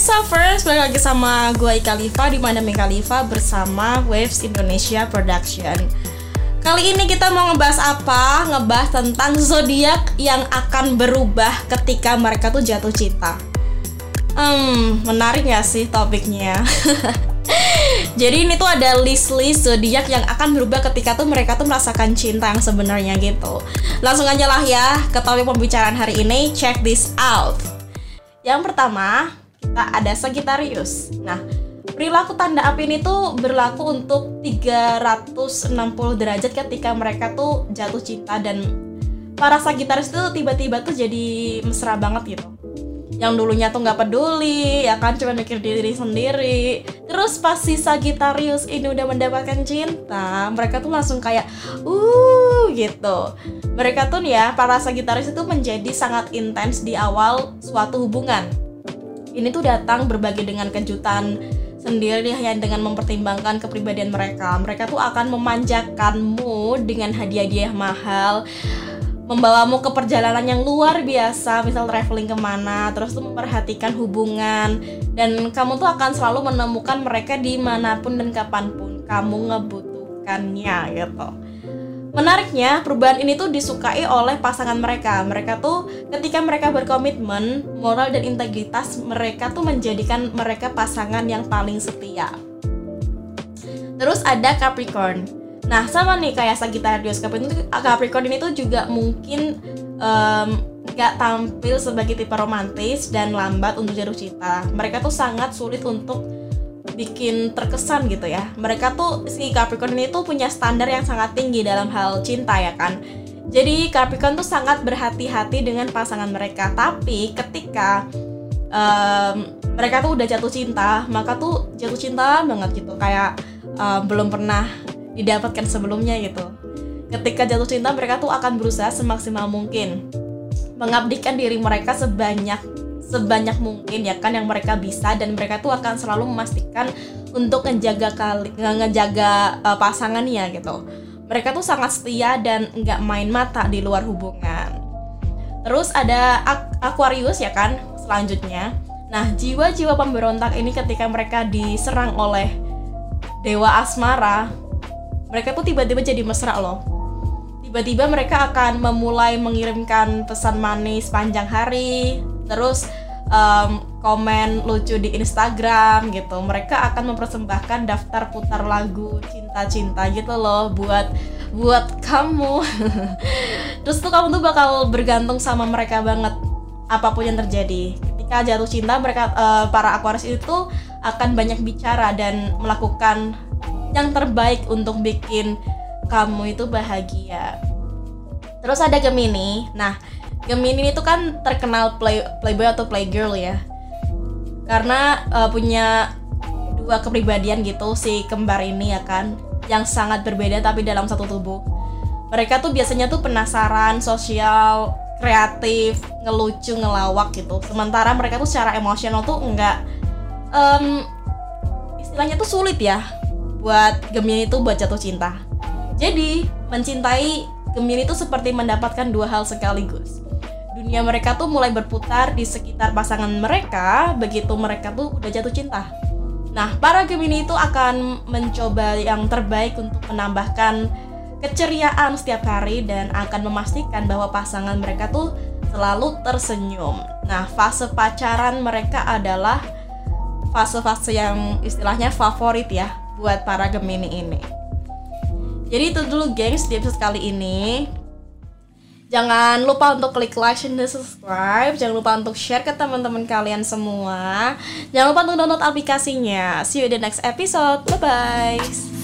first balik lagi sama gue Ika Liva di mana Khalifa bersama Waves Indonesia Production. Kali ini kita mau ngebahas apa? Ngebahas tentang zodiak yang akan berubah ketika mereka tuh jatuh cinta. Hmm, menarik gak sih topiknya? Jadi ini tuh ada list-list zodiak yang akan berubah ketika tuh mereka tuh merasakan cinta yang sebenarnya gitu. Langsung aja lah ya ke topik pembicaraan hari ini. Check this out. Yang pertama, ada Sagittarius. Nah, perilaku tanda api ini tuh berlaku untuk 360 derajat ketika mereka tuh jatuh cinta dan para Sagittarius itu tiba-tiba tuh jadi mesra banget gitu. Yang dulunya tuh nggak peduli ya kan? Cuma mikir diri sendiri. Terus pas si Sagittarius ini udah mendapatkan cinta mereka tuh langsung kayak uh gitu. Mereka tuh ya para Sagittarius itu menjadi sangat intens di awal suatu hubungan ini tuh datang berbagi dengan kejutan sendiri yang dengan mempertimbangkan kepribadian mereka. Mereka tuh akan memanjakanmu dengan hadiah-hadiah mahal membawamu ke perjalanan yang luar biasa misal traveling ke mana terus tuh memperhatikan hubungan dan kamu tuh akan selalu menemukan mereka di mana pun dan kapan pun kamu ngebutuhkannya gitu Menariknya, perubahan ini tuh disukai oleh pasangan mereka. Mereka tuh ketika mereka berkomitmen, moral dan integritas mereka tuh menjadikan mereka pasangan yang paling setia. Terus ada Capricorn. Nah, sama nih kayak Sagittarius Capricorn ini tuh juga mungkin um, tampil sebagai tipe romantis dan lambat untuk jatuh cinta. Mereka tuh sangat sulit untuk bikin terkesan gitu ya. Mereka tuh si Capricorn ini tuh punya standar yang sangat tinggi dalam hal cinta ya kan. Jadi Capricorn tuh sangat berhati-hati dengan pasangan mereka. Tapi ketika um, mereka tuh udah jatuh cinta, maka tuh jatuh cinta banget gitu. Kayak um, belum pernah didapatkan sebelumnya gitu. Ketika jatuh cinta mereka tuh akan berusaha semaksimal mungkin mengabdikan diri mereka sebanyak sebanyak mungkin ya kan yang mereka bisa dan mereka tuh akan selalu memastikan untuk ngejaga kali ngejaga uh, pasangannya gitu. Mereka tuh sangat setia dan nggak main mata di luar hubungan. Terus ada Aquarius ya kan selanjutnya. Nah, jiwa-jiwa pemberontak ini ketika mereka diserang oleh dewa asmara, mereka tuh tiba-tiba jadi mesra loh tiba-tiba mereka akan memulai mengirimkan pesan manis panjang hari terus um, komen lucu di Instagram gitu mereka akan mempersembahkan daftar putar lagu cinta-cinta gitu loh buat buat kamu terus tuh kamu tuh bakal bergantung sama mereka banget apa pun yang terjadi ketika jatuh cinta mereka uh, para Aquarius itu akan banyak bicara dan melakukan yang terbaik untuk bikin kamu itu bahagia. Terus ada Gemini. Nah, Gemini itu kan terkenal play playboy atau playgirl ya. Karena uh, punya dua kepribadian gitu si kembar ini ya kan, yang sangat berbeda tapi dalam satu tubuh. Mereka tuh biasanya tuh penasaran, sosial, kreatif, ngelucu, ngelawak gitu. Sementara mereka tuh secara emosional tuh enggak um, istilahnya tuh sulit ya buat Gemini itu buat jatuh cinta. Jadi, mencintai Gemini itu seperti mendapatkan dua hal sekaligus. Dunia mereka tuh mulai berputar di sekitar pasangan mereka begitu mereka tuh udah jatuh cinta. Nah, para Gemini itu akan mencoba yang terbaik untuk menambahkan keceriaan setiap hari dan akan memastikan bahwa pasangan mereka tuh selalu tersenyum. Nah, fase pacaran mereka adalah fase-fase yang istilahnya favorit ya buat para Gemini ini. Jadi itu dulu gengs di episode kali ini. Jangan lupa untuk klik like, dan subscribe. Jangan lupa untuk share ke teman-teman kalian semua. Jangan lupa untuk download aplikasinya. See you in the next episode. Bye-bye.